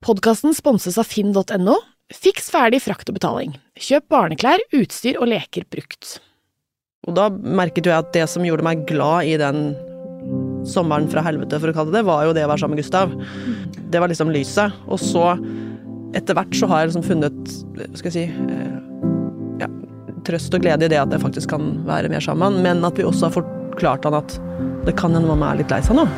Podkasten sponses av finn.no. Fiks ferdig frakt og betaling. Kjøp barneklær, utstyr og leker brukt. Og da merket jo jeg at det som gjorde meg glad i den sommeren fra helvete, for å kalle det det, var jo det å være sammen med Gustav. Det var liksom lyset. Og så, etter hvert, så har jeg liksom funnet, skal jeg si eh, ja, trøst og glede i det at jeg faktisk kan være mer sammen, men at vi også har forklart han at det kan hende mamma er litt lei seg nå.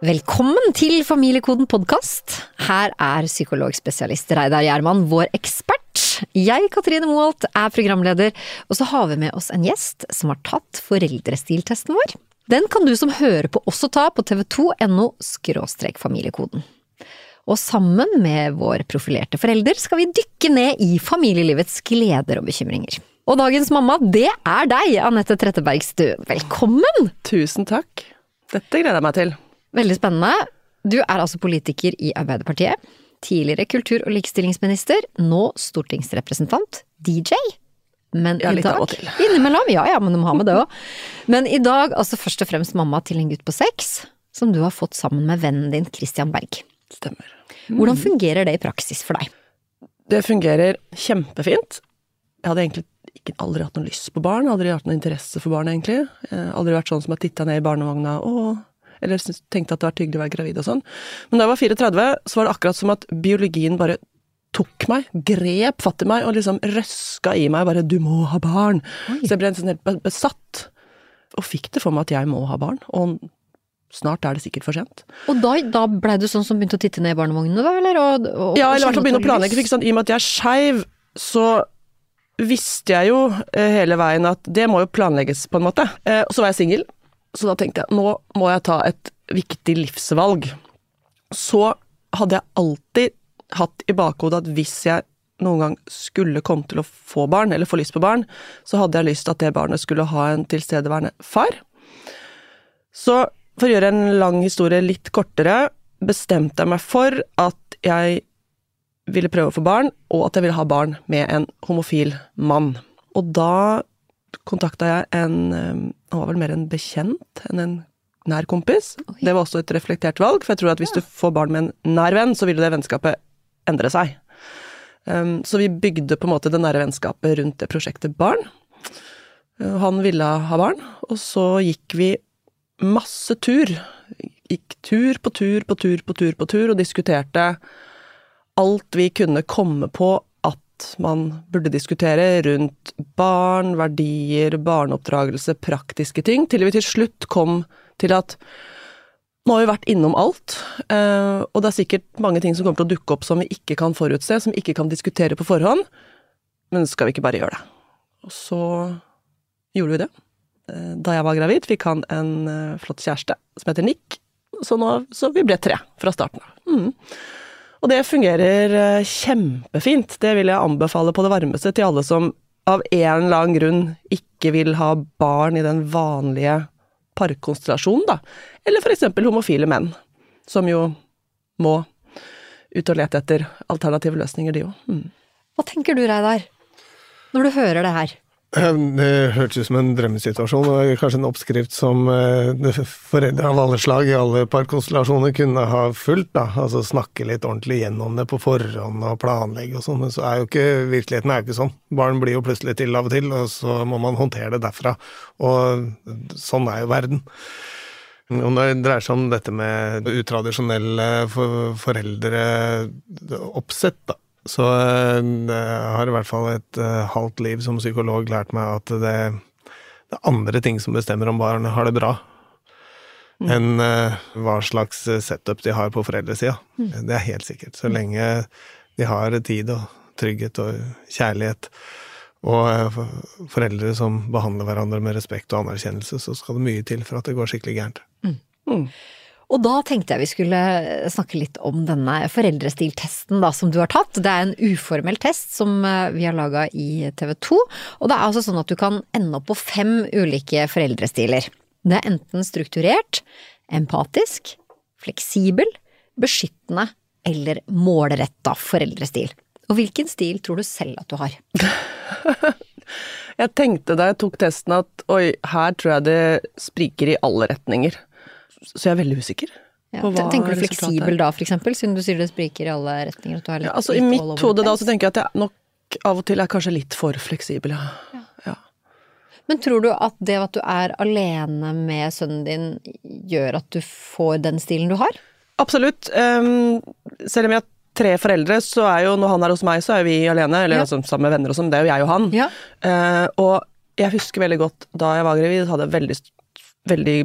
Velkommen til Familiekoden podkast. Her er psykologspesialist Reidar Gjerman vår ekspert. Jeg, Katrine Moholt, er programleder, og så har vi med oss en gjest som har tatt foreldrestiltesten vår. Den kan du som hører på også ta på tv2.no familiekoden. Og sammen med vår profilerte forelder skal vi dykke ned i familielivets gleder og bekymringer. Og dagens mamma, det er deg, Anette Trettebergstuen. Velkommen! Tusen takk. Dette gleder jeg meg til. Veldig spennende. Du er altså politiker i Arbeiderpartiet. Tidligere kultur- og likestillingsminister, nå stortingsrepresentant. DJ. Men Ja, i dag. Innimellom, ja ja, men du må ha med det òg. Men i dag altså først og fremst mamma til en gutt på seks, som du har fått sammen med vennen din Christian Berg. Stemmer. Hvordan fungerer det i praksis for deg? Det fungerer kjempefint. Jeg hadde egentlig ikke, aldri hatt noe lyst på barn, aldri hatt noe interesse for barn, egentlig. Jeg hadde aldri vært sånn som har titta ned i barnevogna og eller tenkte at det var hyggelig å være gravid og sånn. Men da jeg var 34, så var det akkurat som at biologien bare tok meg, grep fatt i meg og liksom røska i meg bare 'du må ha barn'. Så jeg ble sånn helt besatt. Og fikk det for meg at jeg må ha barn. Og snart er det sikkert for sent. Og da, da blei du sånn som begynte å titte ned i barnevognene, da, eller? Og, og, Ja, eller i hvert fall begynne å planlegge. For sant, I og med at jeg er skeiv, så visste jeg jo eh, hele veien at det må jo planlegges, på en måte. Eh, og så var jeg singel, så da tenkte jeg nå må jeg ta et viktig livsvalg. Så hadde jeg alltid hatt i bakhodet at hvis jeg noen gang skulle komme til å få barn, eller få lyst på barn, så hadde jeg lyst til at det barnet skulle ha en tilstedeværende far. Så for å gjøre en lang historie litt kortere, bestemte jeg meg for at jeg ville prøve å få barn, og at jeg ville ha barn med en homofil mann. Og da kontakta jeg en eh, Han var vel mer en bekjent enn en nær kompis. Det var også et reflektert valg, for jeg tror at hvis du får barn med en nær venn, så vil det vennskapet endre seg. Um, så vi bygde på en måte det nære vennskapet rundt det prosjektet Barn. Uh, Han ville ha barn, og så gikk vi masse tur. Gikk tur på tur på tur på tur på tur og diskuterte alt vi kunne komme på man burde diskutere rundt barn, verdier, barneoppdragelse, praktiske ting, til vi til slutt kom til at nå har vi vært innom alt, eh, og det er sikkert mange ting som kommer til å dukke opp som vi ikke kan forutse, som vi ikke kan diskutere på forhånd, men skal vi ikke bare gjøre det? Og så gjorde vi det. Eh, Da jeg var gravid, fikk han en eh, flott kjæreste som heter Nick, så, nå, så vi ble tre fra starten av. Mm. Og det fungerer eh, kjempefint. Det vil jeg anbefale på det varmeste til alle som av en eller annen grunn ikke vil ha barn i den vanlige parkonstellasjonen, da. Eller eksempel homofile menn, som jo må ut og lete etter alternative løsninger, de òg. Mm. Hva tenker du, Reidar, når du hører det her? Det hørtes ut som en drømmesituasjon, og kanskje en oppskrift som eh, foreldre av alle slag i alle parkonstellasjoner kunne ha fulgt. da, Altså snakke litt ordentlig gjennom det på forhånd og planlegge og sånn, men så er jo ikke virkeligheten er jo ikke sånn. Barn blir jo plutselig til av og til, og så må man håndtere det derfra. Og sånn er jo verden. Og når det dreier seg om dette med utradisjonelle for foreldreoppsett, da, så eh, jeg har i hvert fall et eh, halvt liv som psykolog lært meg at det, det er andre ting som bestemmer om barn har det bra, enn eh, hva slags setup de har på foreldresida. Det er helt sikkert. Så lenge de har tid og trygghet og kjærlighet, og eh, foreldre som behandler hverandre med respekt og anerkjennelse, så skal det mye til for at det går skikkelig gærent. Og da tenkte jeg vi skulle snakke litt om denne foreldrestiltesten da, som du har tatt. Det er en uformell test som eh, vi har laga i TV 2. Og det er altså sånn at du kan ende opp på fem ulike foreldrestiler. Det er enten strukturert, empatisk, fleksibel, beskyttende eller målretta foreldrestil? Og hvilken stil tror du selv at du har? Jeg tenkte da jeg tok testen at oi, her tror jeg det spriker i alle retninger. Så jeg er veldig usikker. Ja. på hva Tenker du fleksibel da, eksempel, siden du sier det spriker i alle retninger? At du litt, Ja, altså I mitt hode da så tenker jeg at jeg nok av og til er kanskje litt for fleksibel, ja. ja. Men tror du at det at du er alene med sønnen din gjør at du får den stilen du har? Absolutt. Um, selv om jeg har tre foreldre, så er jo når han er hos meg, så er vi alene. Eller Ja. altså, sammen med venner og sånn. Det er jo jeg og han. Ja. Uh, og jeg husker veldig godt da jeg var gravid, hadde jeg veldig, veldig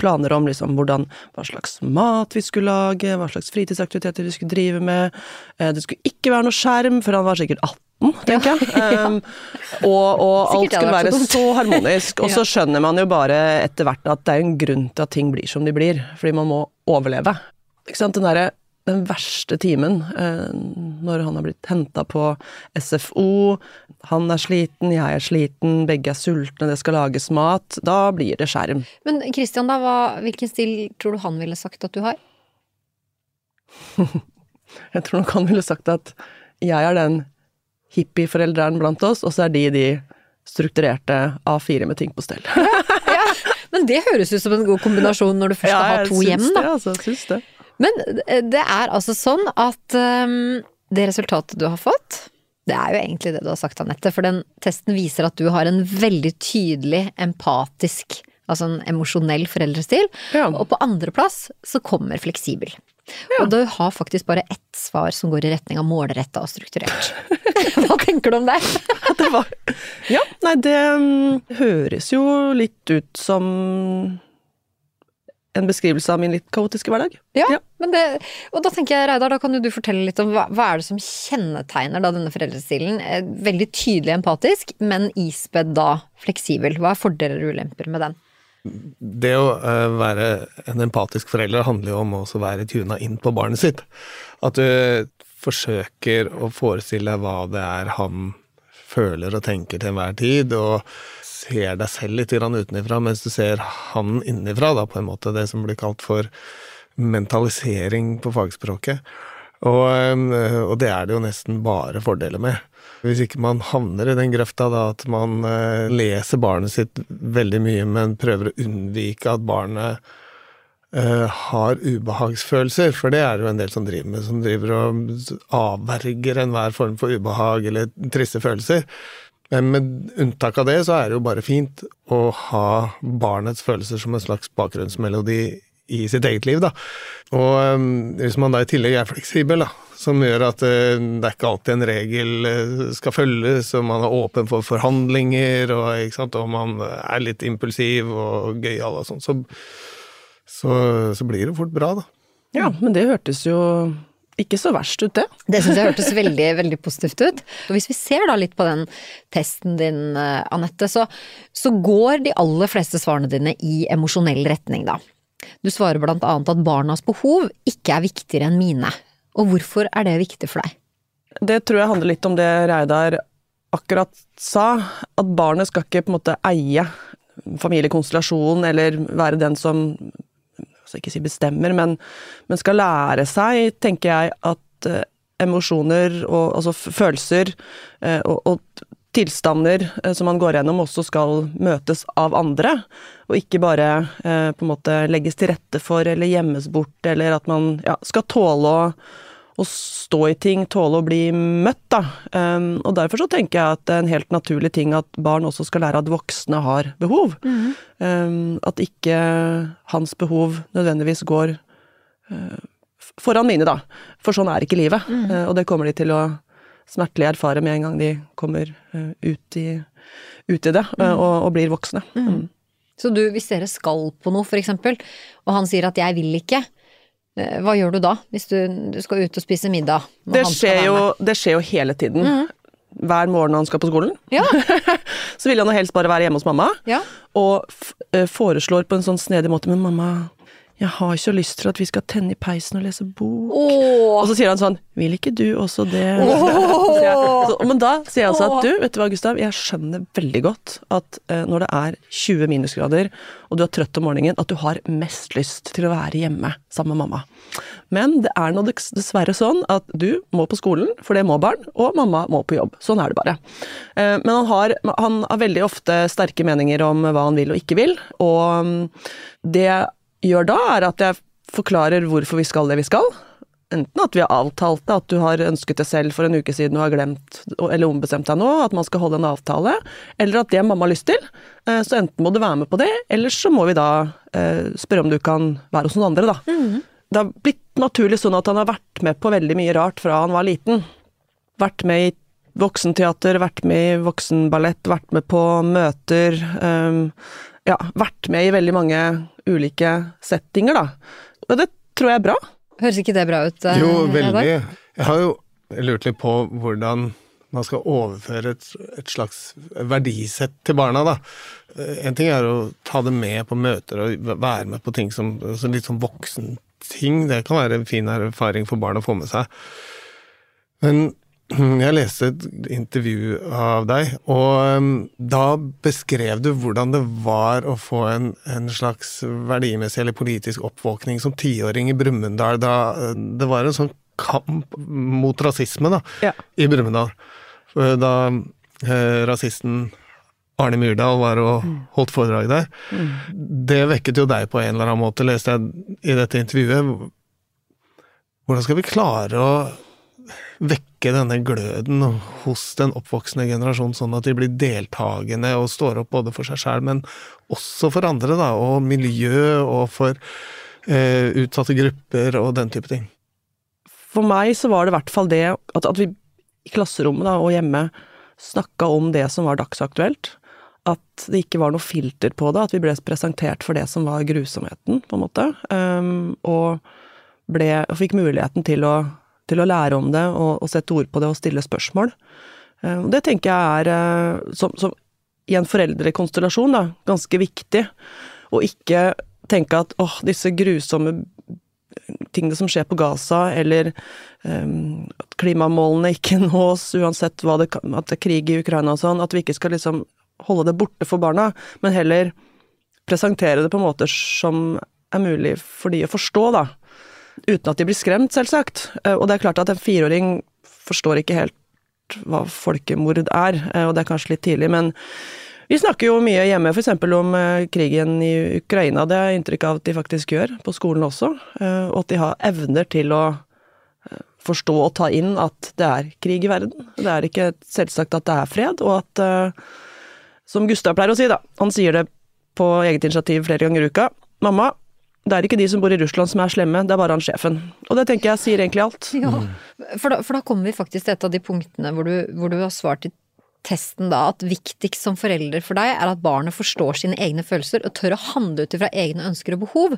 planer om liksom hvordan, hva slags mat vi skulle lage, hva slags fritidsaktiviteter vi skulle drive med. Eh, det skulle ikke være noe skjerm, for han var sikkert 18, tenker jeg. Um, og, og alt skulle være så så harmonisk. Og så skjønner man jo bare etter hvert at det er en grunn til at ting blir som de blir, fordi man må overleve. Den der, den verste timen, eh, når han har blitt henta på SFO, han er sliten, jeg er sliten, begge er sultne, det skal lages mat, da blir det skjerm. Men Christian, da, hva, hvilken stil tror du han ville sagt at du har? Jeg tror nok han ville sagt at jeg er den hippieforelderen blant oss, og så er de de strukturerte A4 med ting på stell. Men det høres ut som en god kombinasjon når du først har to hjem, da. Det, altså, syns det. Men eh, det er altså sånn at um, det resultatet du har fått, det er jo egentlig det du har sagt, Anette. For den testen viser at du har en veldig tydelig empatisk, altså en emosjonell foreldrestil. Ja. Og på andreplass så kommer fleksibel. Og du har faktisk bare ett svar som går i retning av målretta og strukturert. Hva tenker du om det? det var Ja, nei, det mm, høres jo litt ut som en beskrivelse av min litt kaotiske hverdag. Ja, Ja. Men det, og da tenker jeg, Reidar, da kan jo du fortelle litt om hva, hva er det som kjennetegner da denne foreldrestilen? Eh, Veldig tydelig empatisk, men ispedd da fleksibel. Hva er fordeler og ulemper med den? Det å eh, være en empatisk forelder handler jo om å også være tuna inn på barnet sitt. At du forsøker å forestille deg hva det er han føler og tenker til enhver tid, og ser deg selv litt utenfra, mens du ser han innifra, da, på en måte. Det som blir kalt for mentalisering på fagspråket. Og, eh, og det er det jo nesten bare fordeler med. Hvis ikke man havner i den grøfta da at man eh, leser barnet sitt veldig mye, men prøver å unnvike at barnet eh, har ubehagsfølelser, for det er det jo en del som driver med, som driver og avverger enhver form for ubehag eller triste følelser. Men med unntak av det, så er det jo bare fint å ha barnets følelser som en slags bakgrunnsmelodi i sitt eget liv, da. Og øhm, hvis man da i tillegg er fleksibel, da, som gjør at øh, det er ikke alltid en regel øh, skal følges, og man er åpen for forhandlinger, og, sant, og man er litt impulsiv og gøyal og sånn, så, så, så blir det fort bra, da. Ja, men det hørtes jo ikke så verst ut, det. Det syns jeg hørtes veldig, veldig positivt ut. Og hvis vi ser da litt på den testen din, eh, Anette, så, så går de aller fleste svarene dine i emosjonell retning, da. Du svarer blant annet at barnas behov ikke er viktigere enn mine. Og hvorfor er det viktig for deg? Det tror jeg handler litt om det Reidar akkurat sa, at barnet skal ikke på en måte eie familiekonstellasjonen eller være den som altså ikke si bestemmer, men, men skal lære seg, tenker jeg, at eh, emosjoner og altså følelser eh, og, og tilstander eh, som man går gjennom, også skal møtes av andre, og ikke bare eh, på en måte legges til rette for eller gjemmes bort, eller at man ja, skal tåle å å stå i ting, tåle å bli møtt, da. Um, og derfor så tenker jeg at det er en helt naturlig ting at barn også skal lære at voksne har behov. Um, at ikke hans behov nødvendigvis går uh, foran mine, da. For sånn er ikke livet. Uh, og det kommer de til å smertelig erfare med en gang de kommer uh, ut, i, ut i det, uh, og, og blir voksne. Mm. Så du, hvis dere skal på noe, for eksempel, og han sier at jeg vil ikke, hva gjør du da? Hvis du, du skal ut og spise middag? Det skjer, jo, det skjer jo hele tiden. Hver morgen når han skal på skolen. Ja, Så vil han jo helst bare være hjemme hos mamma. ja. og eh, foreslår på en sånn snedig måte Men mamma, jeg har ikke lyst til at vi skal tenne i peisen og lese bok. Åh. Og så sier han sånn Vil ikke du også det? Jeg, så, men da sier jeg altså at du, vet du hva Gustav, jeg skjønner veldig godt at eh, når det er 20 minusgrader og du er trøtt om morgenen, at du har mest lyst til å være hjemme sammen med mamma. Men det er nå dessverre sånn at du må på skolen, for det må barn, og mamma må på jobb. Sånn er det bare. Eh, men han har, han har veldig ofte sterke meninger om hva han vil og ikke vil, og mm, det gjør da, er at jeg forklarer hvorfor vi skal det vi skal. Enten at vi har avtalt det, at du har ønsket det selv for en uke siden og har glemt eller ombestemt deg nå, at man skal holde en avtale, eller at det mamma har lyst til. Eh, Så enten må du være med på det, eller så må vi da eh, spørre om du kan være hos noen andre, da. Det har blitt naturlig sånn at han har vært med på veldig mye rart fra han var liten. Vært med i voksenteater, vært med i voksenballett, vært med på møter. Um, ja, vært med i veldig mange ulike settinger, da. Og det tror jeg er bra. Høres ikke det bra ut? eh, Jo, veldig. Jeg har jo lurt litt på hvordan man skal overføre et, et slags verdisett til barna, da. Eh, En ting er å ta det med på møter og være med på ting som altså litt sånn voksenting. Det kan være en fin erfaring for barn å få med seg. Men jeg leste et intervju av deg, og um, da beskrev du hvordan det var å få en, en slags verdimessig eller politisk oppvåkning som tiåring i Brumunddal. Da uh, det var en sånn kamp mot rasisme da, Ja. i Brumunddal. Uh, Da eh, rasisten Arne Myrdal var og holdt foredrag der. Det vekket jo deg på en eller annen måte, leste jeg i dette intervjuet. Hvordan skal vi klare å vekke denne gløden hos den oppvoksende generasjon, sånn at de blir deltakende og står opp både for seg sjøl, men også for andre, da, og miljø og for eh, utsatte grupper og den type ting. For meg så var det i hvert fall det at, at vi i klasserommet da, og hjemme snakka om det som var dagsaktuelt. At det ikke var noe filter på det, at vi ble presentert for det som var grusomheten, på en måte. Um, og, ble, og fikk muligheten til å, til å lære om det og, og sette ord på det og stille spørsmål. Um, det tenker jeg er, eh, som, som i en foreldrekonstellasjon, da, ganske viktig. Og ikke tenke at åh, disse grusomme tingene som skjer på Gaza, eller um, at klimamålene ikke nås, uansett hva det kan, at det er krig i Ukraina og sånn, at vi ikke skal liksom holde det borte for barna, men heller presentere det på måter som er mulig for de å forstå, da. Uten at de blir skremt, selvsagt. Eh, Og det er klart at en fireåring forstår ikke helt hva folkemord er, eh, og det er kanskje litt tidlig, men vi snakker jo mye hjemme f.eks. om eh, krigen i Ukraina. Det har jeg inntrykk av at de faktisk gjør, på skolen også. Og at de har evner til å forstå og ta inn at det er krig i verden. Det er ikke selvsagt at det er fred, og at Som Gustav pleier å si, da. Han sier det på eget initiativ flere ganger i uka. Mamma, det er ikke de som bor i Russland som er slemme, det er bare han sjefen. Og det tenker jeg sier egentlig alt. Ja, for da, for da kommer vi faktisk til et av de punktene hvor du, hvor du har svart i testen da, at viktigst som forelder for deg er at barnet forstår sine egne følelser og tør å handle ut ifra egne ønsker og behov.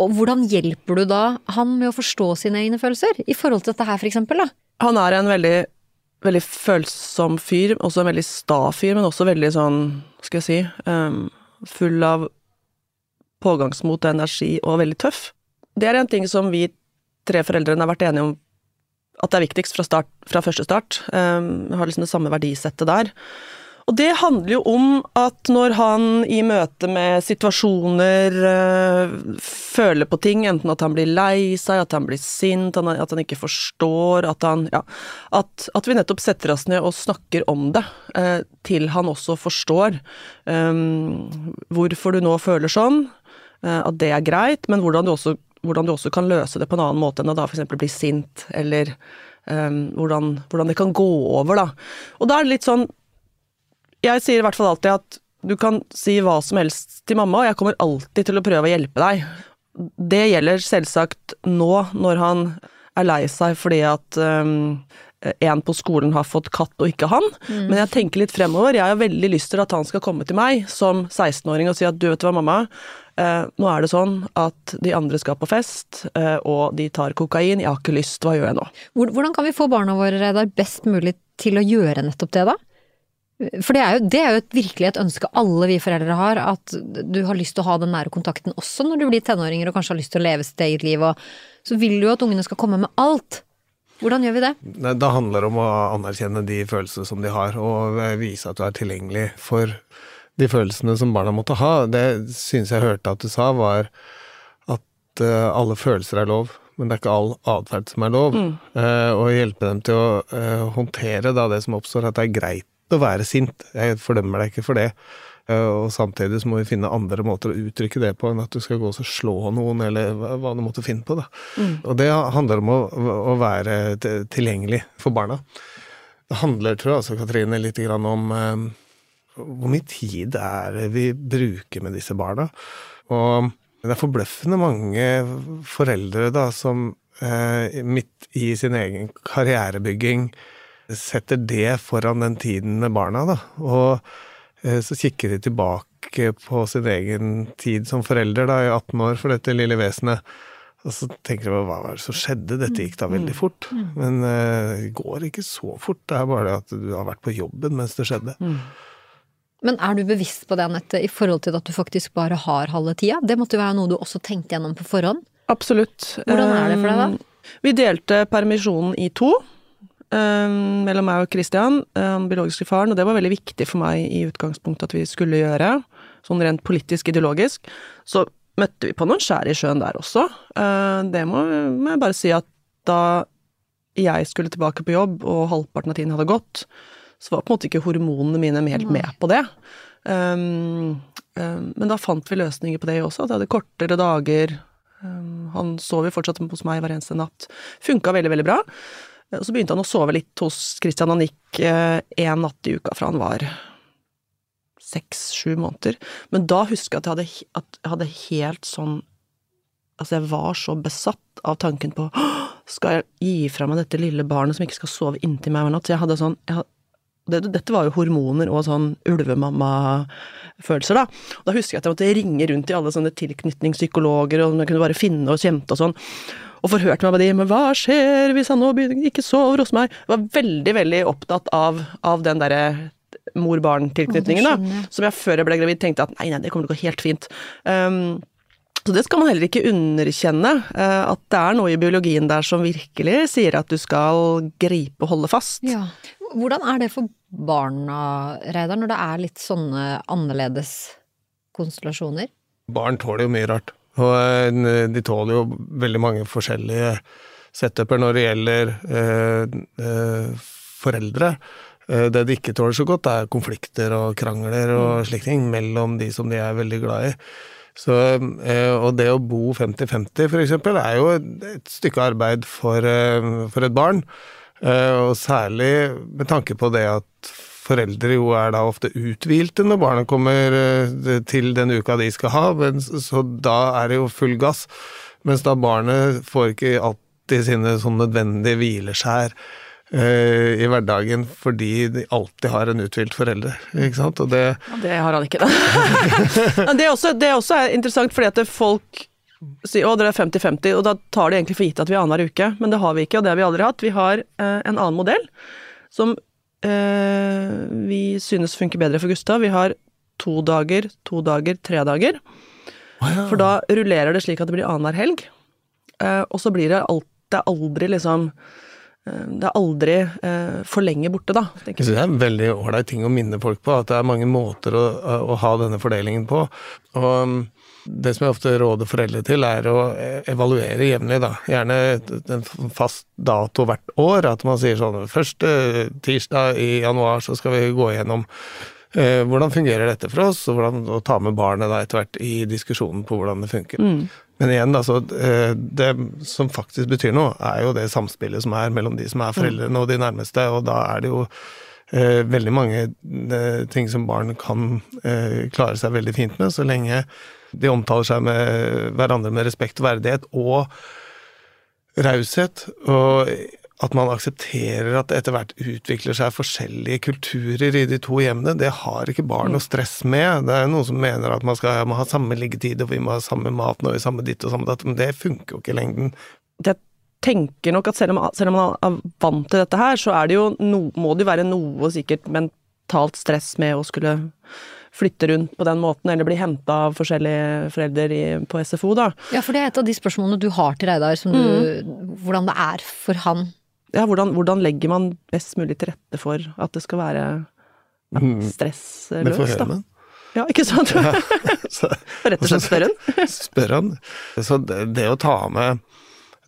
Og hvordan hjelper du da han med å forstå sine egne følelser, i forhold til dette her for eksempel, da? Han er en veldig, veldig følsom fyr, også en veldig sta fyr, men også veldig sånn, skal jeg si, um, full av pågangsmot og energi, og veldig tøff. Det er en ting som vi tre foreldrene har vært enige om at det er viktigst fra, start, fra første start. Um, har liksom det samme verdisettet der. Og det handler jo om at når han i møte med situasjoner øh, føler på ting, enten at han blir lei seg, at han blir sint, at han ikke forstår, at han Ja, at, at vi nettopp setter oss ned og snakker om det, øh, til han også forstår øhm, hvorfor du nå føler sånn, øh, at det er greit, men hvordan du også hvordan du også kan løse det på en annen måte enn å da f.eks. bli sint, eller um, hvordan, hvordan det kan gå over, da. Og da er det litt sånn jeg sier i hvert fall alltid at du kan si hva som helst til mamma, og jeg kommer alltid til å prøve å hjelpe deg. Det gjelder selvsagt nå, når han er lei seg fordi at um, en på skolen har fått katt og ikke han. Men jeg tenker litt fremover. Jeg har veldig lyst til at han skal komme til meg som 16-åring og si at du vet hva, mamma. eh, nå er det sånn at de andre skal på fest, eh, og de tar kokain. Jeg har ikke lyst, hva gjør jeg nå? Hvordan kan vi få barna våre, Reidar, best mulig til å gjøre nettopp det, da? For det er, jo, det er jo et, virkelig et ønske alle vi foreldre har, at du har lyst til å ha den nære kontakten også når du blir tenåringer og kanskje har lyst til å leve sitt eget liv, og så vil du jo at ungene skal komme med alt. Hvordan gjør vi det? Det handler om å anerkjenne de følelsene som de har, og vise at du er tilgjengelig for de følelsene som barna måtte ha. Det synes jeg hørte at du sa, var at uh, alle følelser er lov, men det er ikke all atferd som er lov. Mm. Uh, og hjelpe dem til å uh, håndtere da det som oppstår, at det er greit å være sint. Jeg fordømmer deg ikke for det. Og samtidig så må vi finne andre måter å uttrykke det på enn at du skal gå og slå noen, eller hva du måtte finne på. da. Mm. Og det handler om å, å, være tilgjengelig for barna. Det handler, tror jeg altså, Katrine, litt om hvor mye tid er det vi bruker med disse barna? Og det er forbløffende mange foreldre da, som eh, midt i sin egen karrierebygging setter det foran den tiden med barna, da. Og eh, så kikker de tilbake på sin egen tid som forelder da, i 18 år for dette lille vesenet. Og så tenker de hva var det som skjedde, dette gikk da veldig fort. Men eh, det går ikke så fort, det er bare det at du har vært på jobben mens det skjedde. Mm. Men er du bevisst på det, Anette, i forhold til at du faktisk bare har halve tida? Det måtte jo være noe du også tenkte gjennom på forhånd? Absolutt. Hvordan er det for deg, da? Vi delte permisjonen i to. Um, mellom meg og Christian, han um, biologiske faren, og det var veldig viktig for meg i utgangspunktet at vi skulle gjøre. Sånn rent politisk, ideologisk. Så møtte vi på noen skjær i sjøen der også. Uh, det må, må jeg bare si at da jeg skulle tilbake på jobb, og halvparten av tiden hadde gått, så var på en måte ikke hormonene mine helt med på det. Um, um, men da fant vi løsninger på det også, at jeg hadde kortere dager. Um, han sov jo fortsatt hos meg hver eneste natt. Funka veldig, veldig bra. Og så begynte han å sove litt hos Christian og gikk én natt i uka fra han var seks-sju måneder. Men da husker jeg at jeg hadde, at jeg hadde helt sånn Altså, jeg var så besatt av tanken på skal jeg gi fra meg dette lille barnet som ikke skal sove inntil meg hver natt? Så jeg hadde sånn jeg hadde, dette var jo hormoner og sånn ulvemamma-følelser, da. Og da husker jeg at jeg måtte ringe rundt til alle sånne tilknytningspsykologer, og jeg kunne bare finne og kjente og sånn. Og forhørte meg med de, men hva skjer hvis han nå ikke sover hos meg? Jeg var veldig, veldig opptatt av, av den derre mor-barn-tilknytningen, da. Som jeg før jeg ble gravid tenkte at nei, nei, det kommer til å gå helt fint. Um, så det skal man heller ikke underkjenne, uh, at det er noe i biologien der som virkelig sier at du skal gripe og holde fast. Ja. Hvordan er det for barna, Reidar, når det er litt sånne annerledes konstellasjoner? Barn tåler jo mye rart. Og eh, de tåler jo veldig mange forskjellige setuper når det gjelder eh, eh, foreldre. Eh, det de ikke tåler så godt, er konflikter og krangler og mm. slike ting mellom de som de er veldig glad i. Så, eh, og det å bo 50-50 for eksempel, er jo et stykke arbeid for, eh, for et barn. Eh, og særlig med tanke på det at foreldre jo er da ofte uthvilte når barna kommer til den uka de skal ha, så da er det jo full gass. Mens da barnet får ikke alltid sine sånn nødvendige hvileskjær i hverdagen fordi de alltid har en uthvilt forelder, ikke sant. Og det ja, Det har han ikke, da. det, er også, det er også interessant fordi at folk sier å, dere er 50-50, og da tar de egentlig for gitt at vi er annenhver uke, men det har vi ikke, og det har vi aldri hatt. Vi har eh, en annen modell som eh, vi synes funker bedre for Gustav. Vi har to dager, to dager, tre dager. Oh, ja. For da rullerer det slik at det blir annenhver helg, eh, og så blir det, alt, det er aldri liksom eh, det er aldri eh, for lenge borte, da. Jeg synes det er en veldig ålreit ting å minne folk på, at det er mange måter å, å ha denne fordelingen på. Og det som jeg ofte råder foreldre til, er å evaluere jevnlig, da. Gjerne en fast dato hvert år. At man sier sånn første tirsdag i januar så skal vi gå igjennom eh, hvordan fungerer dette for oss, og hvordan å ta med barnet da etter hvert i diskusjonen på hvordan det funker. Mm. Men igjen, altså, det som faktisk betyr noe, er jo det samspillet som er mellom de som er foreldrene og de nærmeste, og da er det jo eh, veldig mange eh, ting som barn kan klare seg veldig fint med, så lenge de omtaler seg med hverandre med respekt og verdighet og raushet. Og at man aksepterer at det etter hvert utvikler seg forskjellige kulturer i de to hjemmene, det har ikke barn noe stress med. Det er noen som mener at man skal må ha samme liggetid, og vi må ha samme mat og samme ditt og samme datt, men det funker jo ikke i lengden. Jeg tenker nok at selv om, selv om man er vant til dette her, så er det jo no, må det jo være noe sikkert mentalt stress med å skulle flytte rundt på den måten, eller bli henta av forskjellige foreldre i, på SFO, da. Ja, for det er et av de spørsmålene du har til Reidar, som du Hvordan det er for han. Ja, hvordan, hvordan legger man best mulig til rette for at det skal være ja, Mm. Stressløst, da? Ja, ikke sant? Så, Rett og slett spør den. spør han. Så det, det å ta med,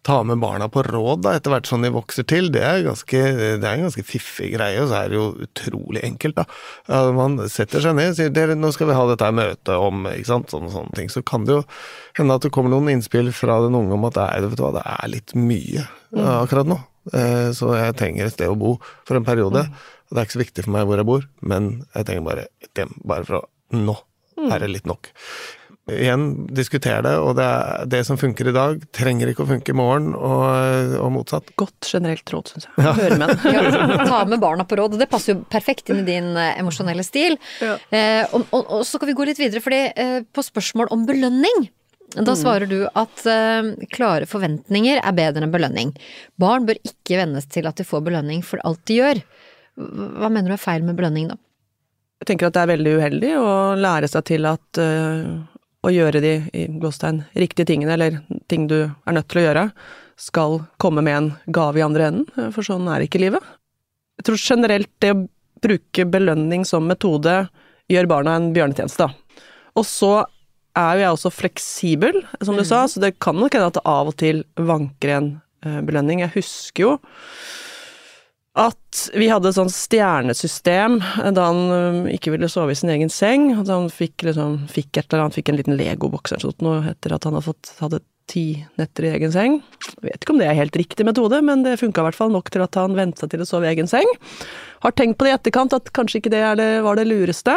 ta med barna på råd da, etter hvert som de vokser til, det er, ganske, det er en ganske fiffig greie, og så er det jo utrolig enkelt, da. Ja, man setter seg ned og sier dere, nå skal vi ha dette møtet om ikke sant, sånne, sånne ting. Så kan det jo hende at det kommer noen innspill fra den unge om at det er, vet du hva, det er litt mye ja, akkurat nå. Eh, Så jeg trenger et sted å bo for en periode. Og det er ikke så viktig for meg hvor jeg bor, men jeg trenger bare et hjem. Bare fra Nå er det litt nok. Igjen, diskuter det, og det, er, det som funker i dag, trenger ikke å funke i morgen, og, og motsatt. Godt generelt råd, syns jeg. Høre med den. Ja, ta med barna på råd. og Det passer jo perfekt inn i din eh, emosjonelle stil. Ja. Eh, og, og, og så kan vi gå litt videre, fordi eh, på spørsmål om belønning da svarer du at eh, klare forventninger er bedre enn belønning. Barn bør ikke vennes til at de får belønning for alt de gjør. Hva mener du er feil med belønning, da? Jeg tenker at det er veldig uheldig å lære seg til at uh, å gjøre de i gåstegn riktige tingene, eller ting du er nødt til å gjøre, skal komme med en gave i andre enden, for sånn er ikke livet. Jeg tror generelt det å bruke belønning som metode gjør barna en bjørnetjeneste. da. Og så er jo jeg også fleksibel, som du sa, så det kan nok hende at det av og til vanker en øh, belønning. Jeg husker jo at vi hadde et sånt stjernesystem da han ikke ville sove i sin egen seng. At han fikk, liksom, fikk et eller annet, fikk en liten legoboks eller sånt noe etter at han hadde fått, hadde ti netter i egen seng. Jeg vet ikke om det er helt riktig metode, men det funka i hvert fall nok til at han vente seg til å sove i egen seng. Har tenkt på det i etterkant, at kanskje ikke det, er det var det lureste.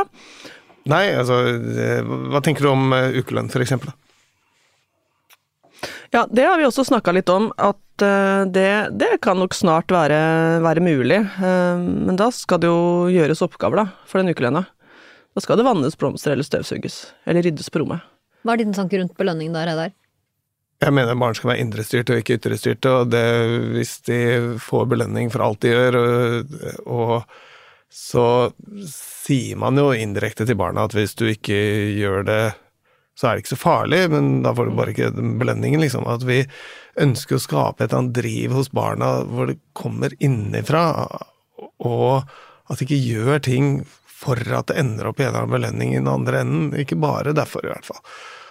Nei, altså, eh, hva tenker du om eh, ukelønn, eksempel? Ja, det har vi også snakka litt om, at eh, det, det kan nok snart være, være mulig. Men da skal det jo gjøres oppgaver, da, for den ukelønna. Da skal det vannes blomster eller støvsuges, eller ryddes på rommet. Hva er din tanke rundt belønning da, Reidar? Jeg mener barn skal være indrestyrte og ikke ytrestyrte, og det, hvis de får belønning for alt de gjør, og, og så sier man jo indirekte til barna at hvis du ikke gjør det, så er det ikke så farlig, men da får du bare ikke den belønningen, liksom. At vi ønsker å skape et eller annet driv hos barna hvor det kommer innenfra, og at de ikke gjør ting for at det ender opp i en eller annen belønning i den andre enden. Ikke bare derfor, i hvert fall.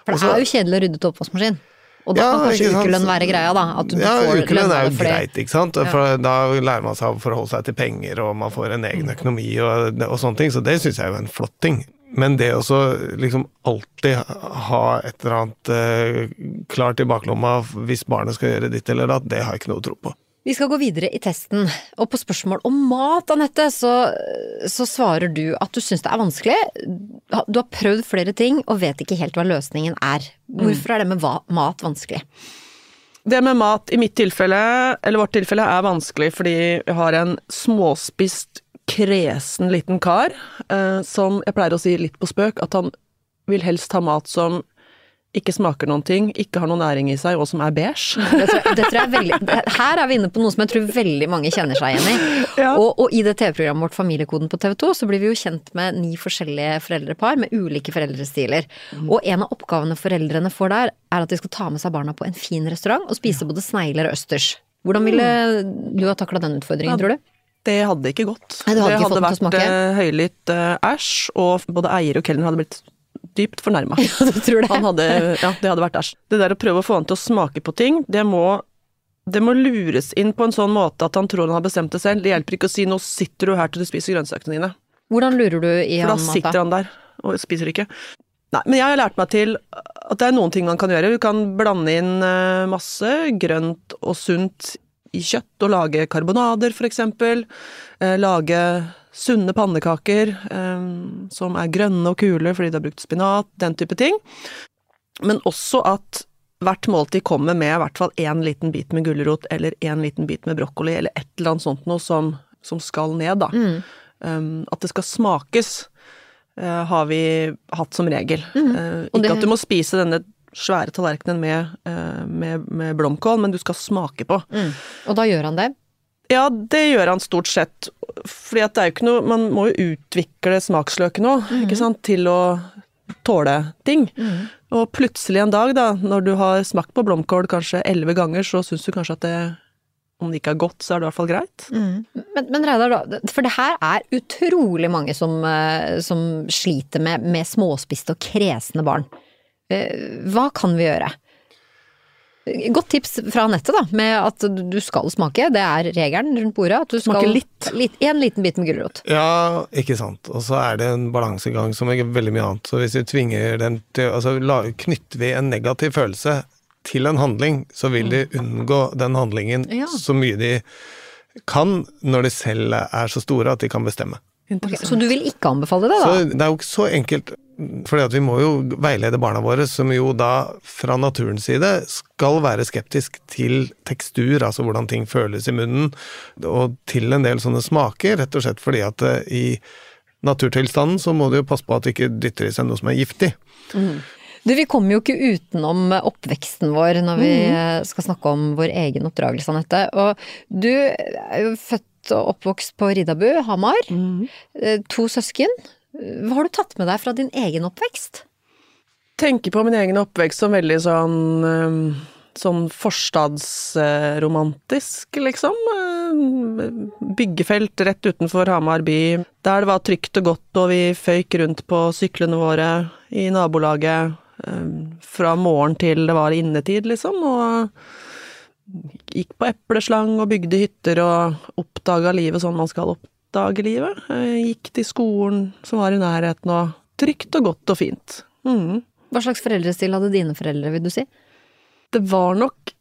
For det Også- er jo kjedelig å rydde ut oppvaskmaskin. Og da Ja, kan kanskje ukelønn være greia, da. At du Ja, ukelønn er jo greit, ikke sant. For da lærer man seg å forholde seg til penger, og man får en egen økonomi og, og sånne ting, så det syns jeg er jo en flott ting. Men det å liksom alltid ha et eller annet eh, klart i baklomma hvis barnet skal gjøre ditt eller datt, det har jeg ikke noe tro på. Vi skal gå videre i testen, og på spørsmål om mat, Anette, så, så svarer du at du syns det er vanskelig. Du har prøvd flere ting og vet ikke helt hva løsningen er. Hvorfor er det med mat vanskelig? Det med mat i mitt tilfelle, eller vårt tilfelle, er vanskelig fordi jeg har en småspist, kresen liten kar, eh, som jeg pleier å si litt på spøk, at han vil helst ha mat som ikke smaker noen ting, ikke har noen næring i seg, og som er beige. Det tror jeg, det tror jeg veldig, her er vi inne på noe som jeg tror veldig mange kjenner seg igjen i. Ja. Og, og i det TV-programmet vårt Familiekoden på TV 2 så blir vi jo kjent med ni forskjellige foreldrepar med ulike foreldrestiler. Og en av oppgavene foreldrene får der, er at de skal ta med seg barna på en fin restaurant og spise både snegler og østers. Hvordan ville du ha takla den utfordringen, Ja. tror du? Det hadde ikke gått. Nei, hadde det ikke hadde vært eh, høylytt eh, æsj, og både eier og kelner hadde blitt dypt fornærma. du tror det? Han hadde, ja, det hadde vært æsj. Det der å prøve å få han til å smake på ting, det må, det må lures inn på en sånn måte at han tror han har bestemt det selv. Det hjelper ikke å si 'nå sitter du her til du spiser grønnsakene dine', Hvordan lurer du i for da han sitter han der og spiser ikke. Nei, men jeg har lært meg til at det er noen ting man kan gjøre. Du kan blande inn eh, masse grønt og sunt i kjøtt og lage karbonader, eksempel. Eh, lage sunne pannekaker eh, som er grønne og kule fordi du har brukt spinat, den type ting. Men også at hvert måltid kommer med i hvert fall én liten bit med gulrot eller én liten bit med brokkoli eller et eller annet sånt noe som, som skal ned, da. Mm. Um, at det skal smakes, Uh, har vi hatt som regel. Mm. Uh, ikke det- at du må spise denne svære tallerkenen med, eh, med, med blomkål, men du skal smake på. Mm. Og da gjør han det? Ja, det gjør han stort sett. Fordi at det er jo ikke noe Man må jo utvikle smaksløken òg, ikke sant, til å tåle ting. Og plutselig en dag, da, når du har smakt på blomkål kanskje elleve ganger, så syns du kanskje at det om det ikke er godt, så er det i hvert fall greit. Men, men Reidar, for det her er utrolig mange som, eh, som sliter med, med småspiste og kresne barn. Eh, Hva kan vi gjøre? Godt tips fra nettet, da, med at du skal smake. Det er regelen rundt bordet. At du skal Smake litt. litt en liten bit med gulrot. Ja, ikke sant. Og så er det en balansegang som er veldig mye annet. Så hvis vi tvinger den til Altså knytter vi en negativ følelse til en handling, så vil de unngå den handlingen Ja. så mye de kan, når de selv er så store at de kan bestemme. Okay, Så du vil ikke anbefale det, da? Så det er jo ikke så enkelt, fordi at vi må jo veilede barna våre, som jo da fra naturens side skal være skeptisk til tekstur, altså hvordan ting føles i munnen, og til en del sånne smaker, rett og slett fordi at eh, i naturtilstanden så må du jo passe på at du ikke dytter i seg noe som er giftig. Du, vi kommer jo ikke utenom oppveksten vår når vi mm. skal snakke om vår egen oppdragelse, Anette. Og du er jo født og oppvokst på Riddabu, Hamar. Mm. To søsken. Hva har du tatt med deg fra din egen oppvekst? Tenker på min egen oppvekst som veldig sånn um, Sånn forstadsromantisk, liksom. Um, Byggefelt rett utenfor Hamar by, der det var trygt og godt, og vi føyk rundt på syklene våre i nabolaget um, fra morgen til det var innetid, liksom, og gikk på epleslang og bygde hytter og oppdaga livet sånn man skal oppdage livet. Eh, Gikk til skolen som var i nærheten, og trygt og godt og fint. Mm. Hva slags foreldrestil hadde dine foreldre, vil du si? Det var nok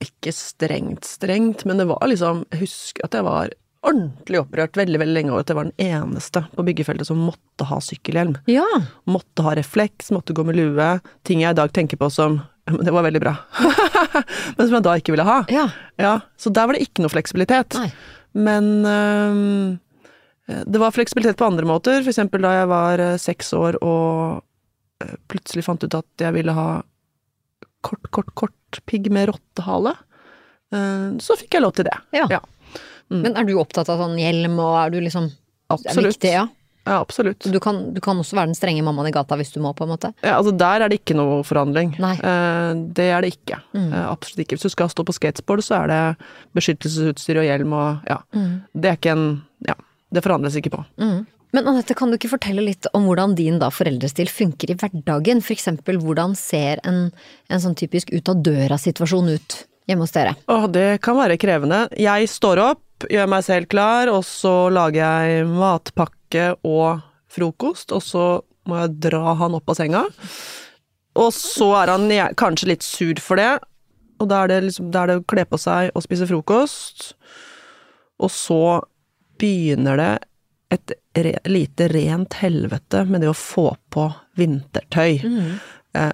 ikke strengt strengt, men det var liksom Jeg husker at jeg var ordentlig opprørt veldig veldig lenge over at jeg var den eneste på byggefeltet som måtte ha sykkelhjelm. Ja. Måtte ha refleks, måtte gå med lue. Ting jeg i dag tenker på som det var veldig bra. men som jeg da ikke ville ha. Ja. Ja, Så der var det ikke noe fleksibilitet. Nei. Men øhm, det var fleksibilitet på andre måter. Eksempel da jeg var øh, seks år og øh, plutselig fant ut at jeg ville ha kort, kort, kort pigg med rottehale. Så fikk jeg lov til det. Ja. Ja. Mm. Men er du opptatt av sånn hjelm, og er du liksom Det er viktig, ja. Ja, absolutt. Du kan, du kan også være den strenge mammaen i gata hvis du må, på en måte. Ja, altså Der er det ikke noe forhandling. Nei. Eh, det er det ikke. Mm. Eh, absolutt ikke. Hvis du skal stå på skateboard, så er det beskyttelsesutstyr og hjelm og ja. Det er ikke en Ja, det forhandles ikke på. Mm. Men Anette, kan du ikke fortelle litt om hvordan din da foreldrestil funker i hverdagen? Eksempel, hvordan ser en, en sånn typisk ut av døra-situasjon ut hjemme hos dere? Åh, det kan være krevende. Jeg står opp, gjør meg selv klar, og så lager jeg matpakke og frokost, og så må jeg dra han opp av senga. Og så er han kanskje litt sur for det, og da er det liksom da er det å kle på seg og spise frokost. Og så begynner det et re lite rent helvete med det å få på vintertøy. Mm.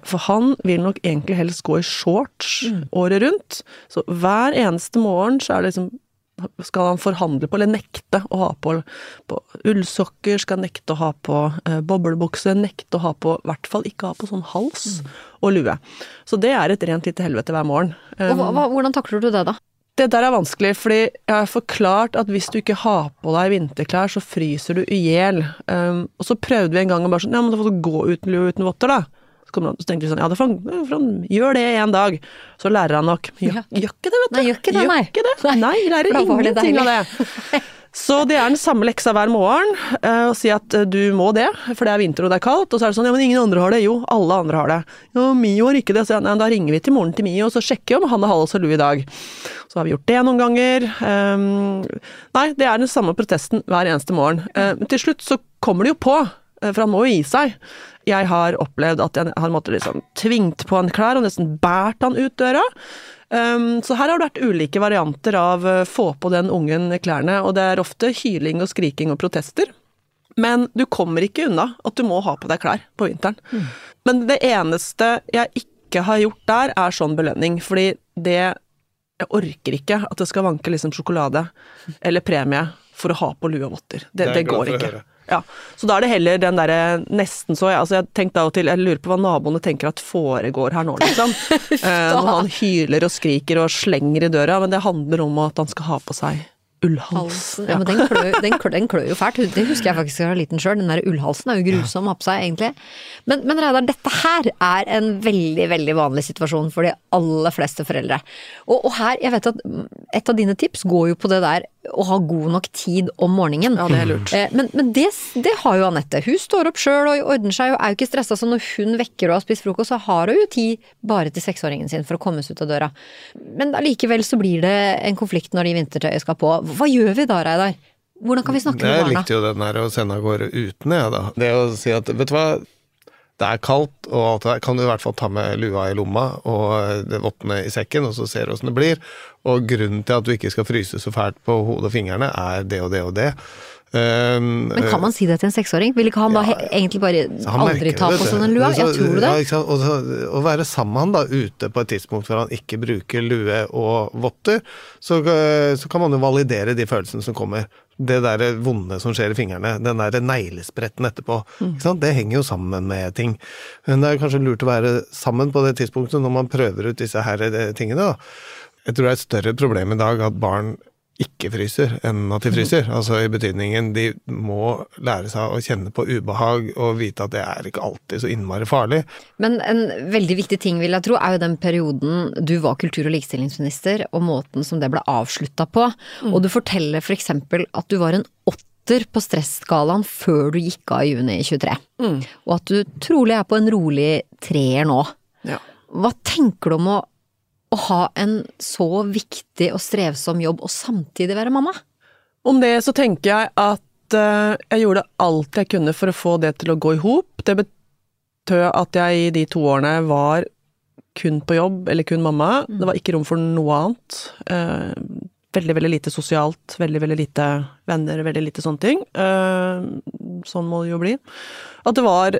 For han vil nok egentlig helst gå i shorts året rundt. Så hver eneste morgen så er det liksom skal han forhandle på, eller nekte å ha på, på ullsokker, skal nekte å ha på eh, boblebukse, nekte å ha på, i hvert fall ikke ha på sånn hals og lue. Så det er et rent lite helvete hver morgen. Og hva, hvordan takler du det, da? Det der er vanskelig, fordi jeg har forklart at hvis du ikke har på deg vinterklær, så fryser du i hjel. Um, og så prøvde vi en gang å bare sånn, ja, men da får du gå uten lue uten votter, da. Så, kommer han, så tenkte vi sånn, ja, det får han, gjør det en dag. Så lærer han nok. Gjør, Ja. gjør ikke det, vet du. Nei, gjør ikke det, nei. ikke det. Nei, lærer ingenting av det. Så det er den samme leksa hver morgen, eh, å si at eh, du må det, for det er vinter og det er kaldt. Og så er det sånn, ja, men ingen andre har det. Jo, alle andre har det. Jo, Mio har ikke det. Så nei, da ringer vi til moren til Mio, og så sjekker om han har hals og lue i dag. Så har vi gjort det noen ganger. Um, nei, det er den samme protesten hver eneste morgen. Um, til slutt så kommer det jo på, for han må jo gi seg. Jeg har opplevd at jeg har måttet liksom tvingt på han klær og nesten båret han ut døra. Um, så her har det vært ulike varianter av uh, få på den ungen klærne, og det er ofte hyling og skriking og protester. Men du kommer ikke unna at du må ha på deg klær på vinteren. Men det eneste jeg ikke har gjort der, er sånn belønning, fordi det Jeg orker ikke at det skal vanke liksom sjokolade eller premie for å ha på lue og votter. Det, det, det går ikke. høre. Ja, så da er det heller den derre nesten så Altså, jeg av og til Jeg lurer på hva naboene tenker at foregår her nå, liksom. eh, når han hyler og skriker og slenger i døra, men det handler om at han skal ha på seg ullhals. Ja, men den klør, den, klør, den klør jo fælt. Det husker jeg faktisk da jeg var liten sjøl. Den der ullhalsen er jo grusom å ha på seg, egentlig. Men, men Reidar, dette her er en veldig, veldig vanlig situasjon for de aller fleste foreldre. Og, og her, jeg vet at et av dine tips går jo på det der å ha god nok tid om morgenen. Ja, det er lurt. Eh, Men, men det, det har jo Anette. Hun står opp sjøl og ordner seg og er jo ikke stressa. Så når hun vekker og har spist frokost, så har hun jo tid bare til seksåringen sin for å komme seg ut av døra. Men allikevel så blir det en konflikt når de vintertøyet skal på. Hva gjør vi da, Reidar? Hvordan kan vi snakke med Jeg barna? likte jo den der å sende av gårde uten, jeg, da. Det å si at vet du hva, det er kaldt, og alt det der, kan du i hvert fall ta med lua i lomma og det vottene i sekken, og så ser du åssen det blir. Og grunnen til at du ikke skal fryse så fælt på hodet og fingrene, er det og det og det. Um, Men kan man si det til en seksåring? Vil ikke han da he egentlig bare aldri ta på seg den lua? Så- Ja, tror du det? Ja? Og så, å være sammen med han da, ute på et tidspunkt hvor han ikke bruker lue og votter, så, eh, så kan man jo validere de følelsene som kommer. Det der vonde som skjer i fingrene, den der neglespretten etterpå, Mm. det henger jo sammen med ting. Men det er kanskje lurt å være sammen på det tidspunktet når man prøver ut disse her eh, tingene. da. Jeg tror det er et større problem i dag at barn ikke fryser enn at de fryser. Altså i betydningen de må lære seg å kjenne på ubehag og vite at det er ikke alltid så innmari farlig. Men en veldig viktig ting, vil jeg tro, er jo den perioden du var kultur- og likestillingsminister, og måten som det ble avslutta på. Og du forteller for eksempel at du var en åtter på stresskalaen før du gikk av i juni 23. Og at du trolig er på en rolig treer nå. Ja. Hva tenker du om å, å ha en så viktig og strevsom jobb og samtidig være mamma? Om det så tenker jeg at eh, jeg gjorde alt jeg kunne for å få det til å gå i hop. Det betød at jeg i de to årene var kun på jobb, eller kun mamma. Det var ikke rom for noe annet. Eh, veldig, veldig lite sosialt, veldig, veldig lite venner, veldig lite sånne ting. Eh, sånn må det jo bli. At det var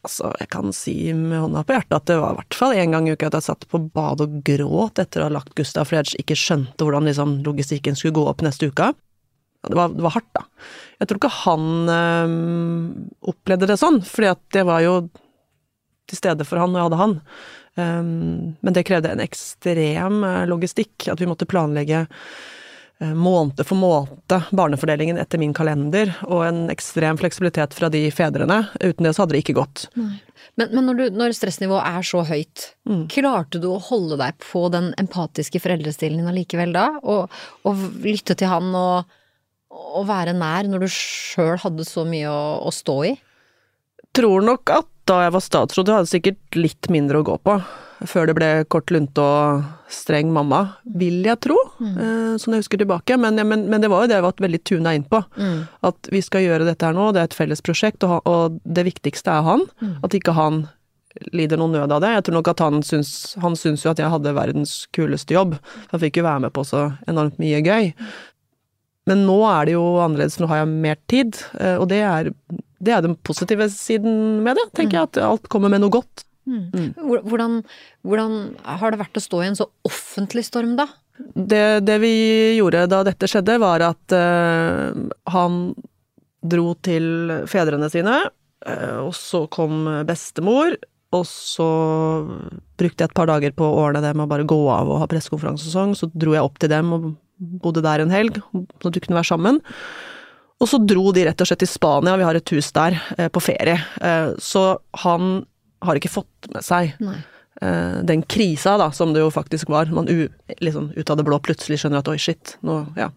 Altså, jeg kan si med hånda på hjertet at det var i hvert fall en gang i uka at jeg satt på badet og gråt etter å ha lagt Gustav, fordi jeg ikke skjønte hvordan liksom, logistikken skulle gå opp neste uke. Det var, det var hardt, da. Jeg tror ikke han øh, opplevde det sånn, fordi at det var jo til stede for han når jeg hadde han. Um, men det krevde en ekstrem øh, logistikk, at vi måtte planlegge måned for måned barnefordelingen etter min kalender, og en ekstrem fleksibilitet fra de fedrene. Uten det så hadde det ikke gått. Men, men når, du, når stressnivået er så høyt, klarte du å holde deg på den empatiske foreldrestilen din allikevel da? Og, og lytte til han og, og være nær når du sjøl hadde så mye å, å stå i? tror nok at da jeg var statsråd, jeg hadde sikkert litt mindre å gå på. Før det ble kort lunte og streng mamma, vil jeg tro. Eh, sånn jeg husker tilbake. Men, men, men det var jo det jeg var veldig tuna inn på. At vi skal gjøre dette her nå, det er et felles prosjekt, og, og det viktigste er han. At ikke han lider noen nød av det. Jeg tror nok at han syns, han syns jo at jeg hadde verdens kuleste jobb. Han fikk jo være med på så enormt mye gøy. Men nå er det jo annerledes, nå har jeg mer tid, eh, og det er, det er den positive siden med det, tenker jeg. At alt kommer med noe godt. Hvor- Hvordan, hvordan har det vært å stå i en så offentlig storm, da? Det, det vi gjorde da dette skjedde, var at uh, han dro til fedrene sine, uh, og så kom bestemor, og så brukte jeg et par dager på å ordne det med å bare gå av og ha pressekonferanse og sånn, så dro jeg opp til dem og bodde der en helg, så de kunne være sammen. Og så dro de rett og slett til Spania, vi har et hus der, eh, på ferie. Så han har ikke fått med seg eh, den krisa da, som det jo faktisk var. Man u, liksom ut av det blå plutselig skjønner at oi, shit, nå ja,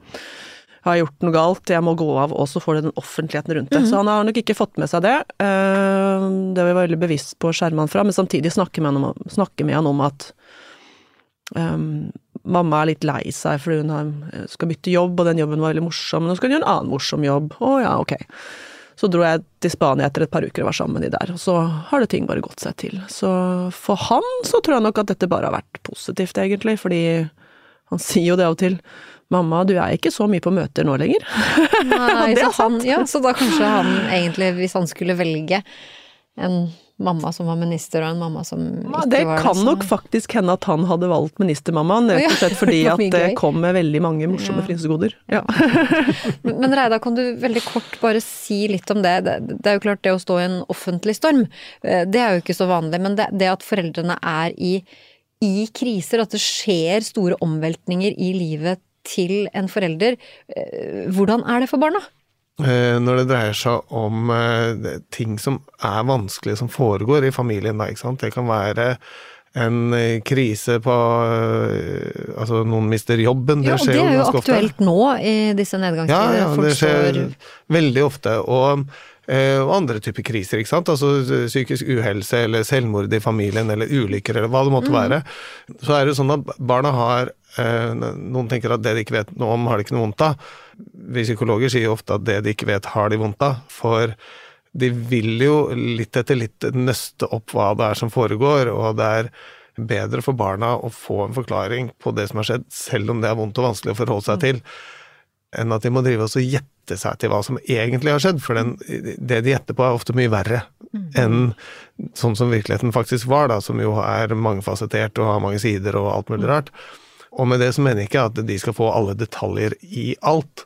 har jeg gjort noe galt, jeg må gå av, og så får du den offentligheten rundt det. Så han har nok ikke fått med seg det. Eh, det var vi veldig bevisst på å skjerme han fra, men samtidig snakke med han om, med han om at um, mamma er litt lei seg fordi hun har, skal bytte jobb, og den jobben var veldig morsom, men nå skal hun gjøre en annen morsom jobb. Å ja, ok. Så dro jeg til Spania etter et par uker og var sammen med de der, og så har det ting bare gått seg til. Så for han så tror jeg nok at dette bare har vært positivt, egentlig, fordi han sier jo det av og til. Mamma, du er ikke så mye på møter nå lenger. Nei, så, han, ja, så da kanskje han egentlig, hvis han skulle velge en mamma som var minister, og en mamma som ikke Det Det kan nok faktisk hende at han hadde valgt ministermammaen, rett og slett fordi at det kom med veldig mange morsomme Ja. frynsegoder. Ja. Men men Reidar, kan du veldig kort bare si litt om det? Det, det er jo klart det å stå i en offentlig storm, eh, det er jo ikke så vanlig. Men det, det at foreldrene er i, i kriser, at det skjer store omveltninger i livet til en forelder, eh, hvordan er det for barna? Eh, Når det dreier seg om eh, ting som er vanskelig som foregår i familien, da, ikke sant. Det kan være en eh, krise på Altså, noen mister jobben. Det Ja, skjer det er jo aktuelt ofte. nå i disse nedgangstider. ja, ja det skjer veldig ofte. Og, og andre typer kriser, ikke sant. Altså psykisk uhelse eller selvmord i familien eller ulykker eller hva det måtte være. Så er det jo sånn at barna har Noen tenker at det de ikke vet noe om, har de ikke noe vondt av. Vi psykologer sier jo ofte at det de ikke vet, har de vondt av. For de vil jo litt etter litt nøste opp hva det er som foregår, og det er bedre for barna å få en forklaring på det som har skjedd, selv om det er vondt og vanskelig å forholde seg til enn at de må drive og gjette seg til hva som egentlig har skjedd, for den, det de gjetter på er ofte mye verre enn sånn som virkeligheten faktisk var, da, som jo er mangefasettert og har mange sider og alt mulig rart. Og med det så mener jeg ikke at de skal få alle detaljer i alt,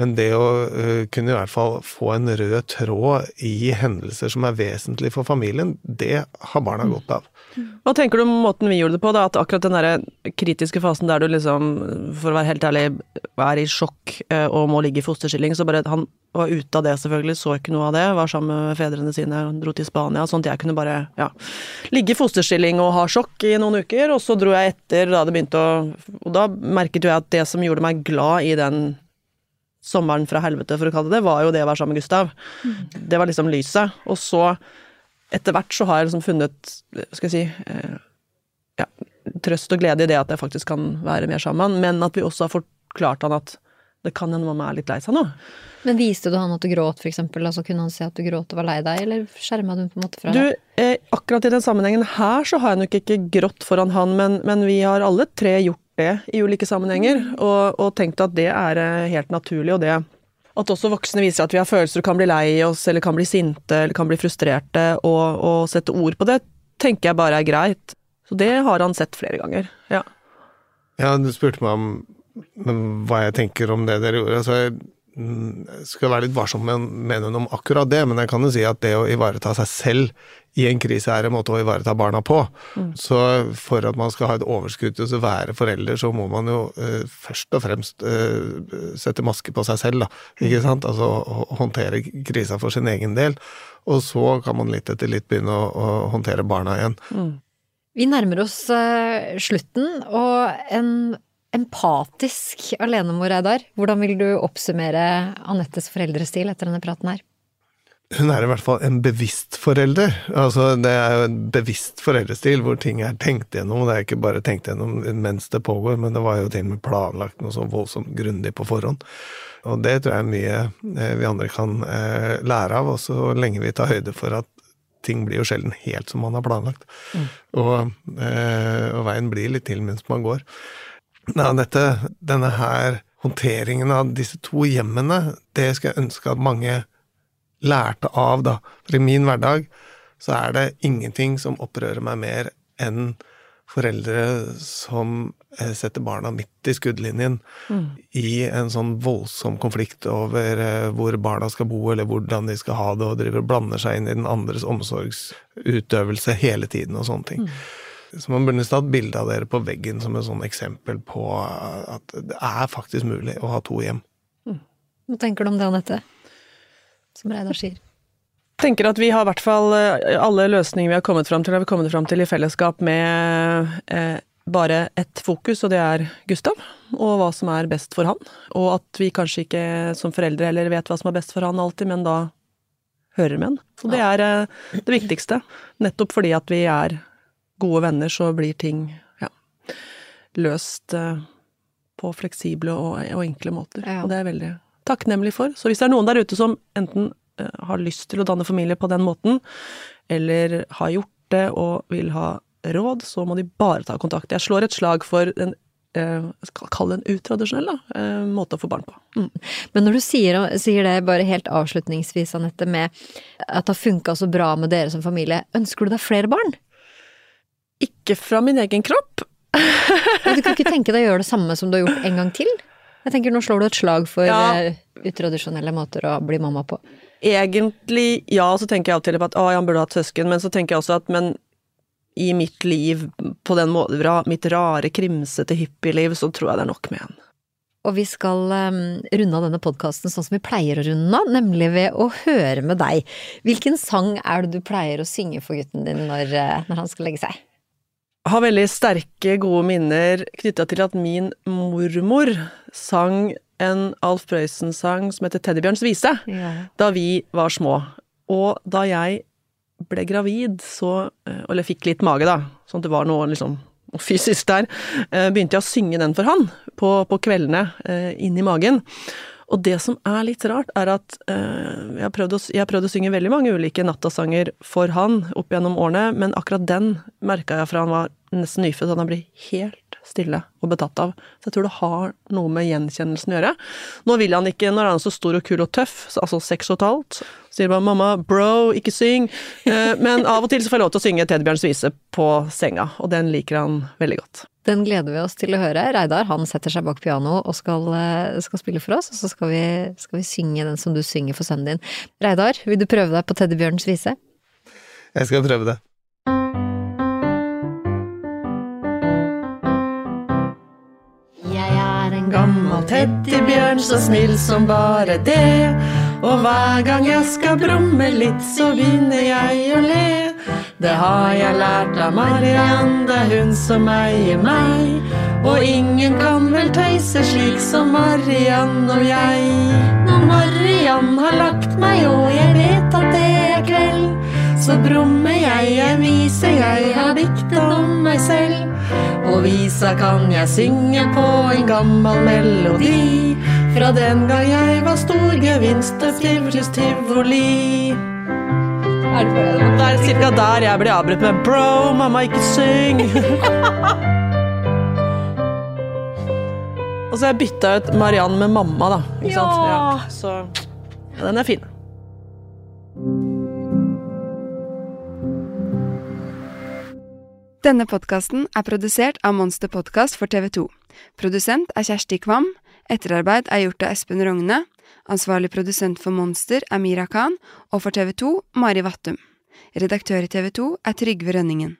men det å øh, kunne i hvert fall få en rød tråd i hendelser som er vesentlig for familien, det har barna godt av. Hva tenker du om måten vi gjorde det på, da? At akkurat den der kritiske fasen der du liksom, for å være helt ærlig, er i sjokk eh, og må ligge i fosterstilling, så bare han var ute av det selvfølgelig, så ikke noe av det, var sammen med fedrene sine, dro til Spania, sånn at jeg kunne bare, ja, ligge i fosterstilling og ha sjokk i noen uker, og så dro jeg etter da det begynte å Og da merket jo jeg at det som gjorde meg glad i den sommeren fra helvete, for å kalle det det, var jo det å være sammen med Gustav. Det var liksom lyset. Og så, etter hvert, så har jeg liksom funnet, skal jeg si eh, ja, trøst og glede i det at jeg faktisk kan være mer sammen, men at vi også har forklart han at det kan hende mamma er litt lei seg nå. Men viste du han at du gråt, eksempel? Altså, kunne han se at du gråt og var lei deg, eller skjerma du på en måte fra Du, eh, akkurat i den sammenhengen her så har jeg nok ikke grått foran han, men, men vi har alle tre gjort det i ulike sammenhenger, og, og tenkt at det er eh, helt naturlig, og det at også voksne viser at vi har følelser og kan bli lei oss, eller kan bli sinte, eller kan bli frustrerte, og, og sette ord på det, tenker jeg bare er greit. Så det har han sett flere ganger, ja. Ja, du spurte meg om hva jeg tenker om det dere gjorde. Så jeg mm, skal være litt varsom med noe om akkurat det, men jeg kan jo si at det å ivareta seg selv i en krise er en måte å ivareta barna på. Så for at man skal ha et overskudd til å være forelder, så må man jo eh, først og fremst eh, sette maske på seg selv, da. Ikke sant? Altså håndtere krisa for sin egen del. Og så kan man litt etter litt begynne å, å håndtere barna igjen. Vi nærmer oss eh, slutten, og en empatisk alenemor, Reidar. Hvordan vil du oppsummere Anettes foreldrestil etter denne praten her? Hun er i hvert fall en bevisst forelder. Altså, det er jo en bevisst foreldrestil hvor ting er tenkt gjennom. Det er ikke bare tenkt gjennom mens det pågår, men det var jo til og med planlagt noe så voldsomt grundig på forhånd. Og det tror jeg er mye eh, vi andre kan eh, lære av, også så lenge vi tar høyde for at ting blir jo sjelden helt som man har planlagt. Og, eh, og veien blir litt til mens man går. Nei, dette, denne her håndteringen av disse to hjemmene, det skulle jeg ønske at mange lærte av, da. For i min hverdag så er det ingenting som opprører meg mer enn foreldre som eh, setter barna midt i skuddlinjen i en sånn voldsom konflikt over eh, hvor barna skal bo, eller hvordan de skal ha det, og driver og blander seg inn i den andres omsorgsutøvelse hele tiden og sånne ting. Så man burde tatt bilde av dere på veggen som et sånn eksempel på at det er faktisk mulig å ha to hjem. Hva tenker du om det, Anette? Som Reidar sier. tenker at vi har i hvert fall eh, alle løsninger vi har kommet fram til, har vi kommet fram til i fellesskap med eh, bare ett fokus, og det er Gustav, og hva som er best for han. Og at vi kanskje ikke som foreldre heller vet hva som er best for han alltid, men da hører med han. Så det er eh, det viktigste. Nettopp fordi at vi er gode venner, så blir ting ja, løst eh, på fleksible og, og enkle måter. Ja. Og det er veldig takknemlig for. Så hvis det er noen der ute som enten eh, har lyst til å danne familie på den måten, eller har gjort det og vil ha råd, så må de bare ta kontakt. Jeg slår et slag for en Kall det en utradisjonell da, eh, måte å få barn på. Mm. Men når du sier, sier det bare helt avslutningsvis, Anette, med at det har funka så bra med dere som familie, ønsker du deg flere barn? Ikke fra min egen kropp. Du kan ikke tenke deg å gjøre det samme som du har gjort en gang til? Jeg tenker Nå slår du et slag for Ja. eh, utradisjonelle måter å bli mamma på. Egentlig, ja, så tenker jeg alltid på at å, han burde hatt søsken, men så tenker jeg også at men i mitt liv, på den måten, mitt rare, krimsete hippieliv, så tror jeg det er nok med en. Og vi skal um, runde av denne podkasten sånn som vi pleier å runde av, nemlig ved å høre med deg. Hvilken sang er det du pleier å synge for gutten din når, eh, når han skal legge seg? Har veldig sterke, gode minner knytta til at min mormor sang en Alf Prøysen-sang som heter Teddybjørns vise, da vi var små. Og da jeg ble gravid, så eh, Eller fikk litt mage, da, sånn at det var noe liksom fysisk der, eh, begynte jeg å synge den for han på, på kveldene eh, inni magen. Og det som er litt rart, er at eh, jeg, har prøvd å, jeg har prøvd å synge veldig mange ulike nattasanger for han opp gjennom årene, men akkurat den merka jeg fra han var nesten nyfødt, at han blir helt stille og betatt av. Så jeg tror det har noe med gjenkjennelsen å gjøre. Nå vil han ikke, når han er så stor og kul og tøff, altså seks og et halvt, sier bare 'mamma, bro, ikke syng'. Eh, men av og til så får jeg lov til å synge Teddybjørns vise på senga, og den liker han veldig godt. Den gleder vi oss til å høre. Reidar han setter seg bak pianoet og skal, eh, skal spille for oss, og så skal vi, skal vi synge den som du synger for sønnen din. Reidar, vil du prøve deg på Teddybjørns vise? Jeg skal prøve det. Jeg er en Gammel teddybjørn, så snill som bare det. Og hver gang jeg skal brumme litt, så begynner jeg å le. Det har jeg lært av Mariann, det er hun som eier meg. Og ingen kan vel tøyse slik som Mariann og jeg. Når Mariann har lagt meg, og jeg vet at det er kveld, så brummer jeg en vise jeg har diktet om meg selv. Og visa kan jeg synge på en gammel melodi. Fra den gang jeg var stor gevinst trivdes tivoli. Er det er cirka der jeg blir avbrutt med 'bro, mamma, ikke syng'. Og så har jeg bytta ut Mariann med mamma, da. Ikke sant? Ja. Så ja, den er fin. Denne podkasten er produsert av Monster Podkast for TV 2. Produsent er Kjersti Kvam. Etterarbeid er gjort av Espen Rogne. Ansvarlig produsent for Monster er Mira Khan, og for TV 2 Mari Vattum. Redaktør i TV 2 er Trygve Rønningen.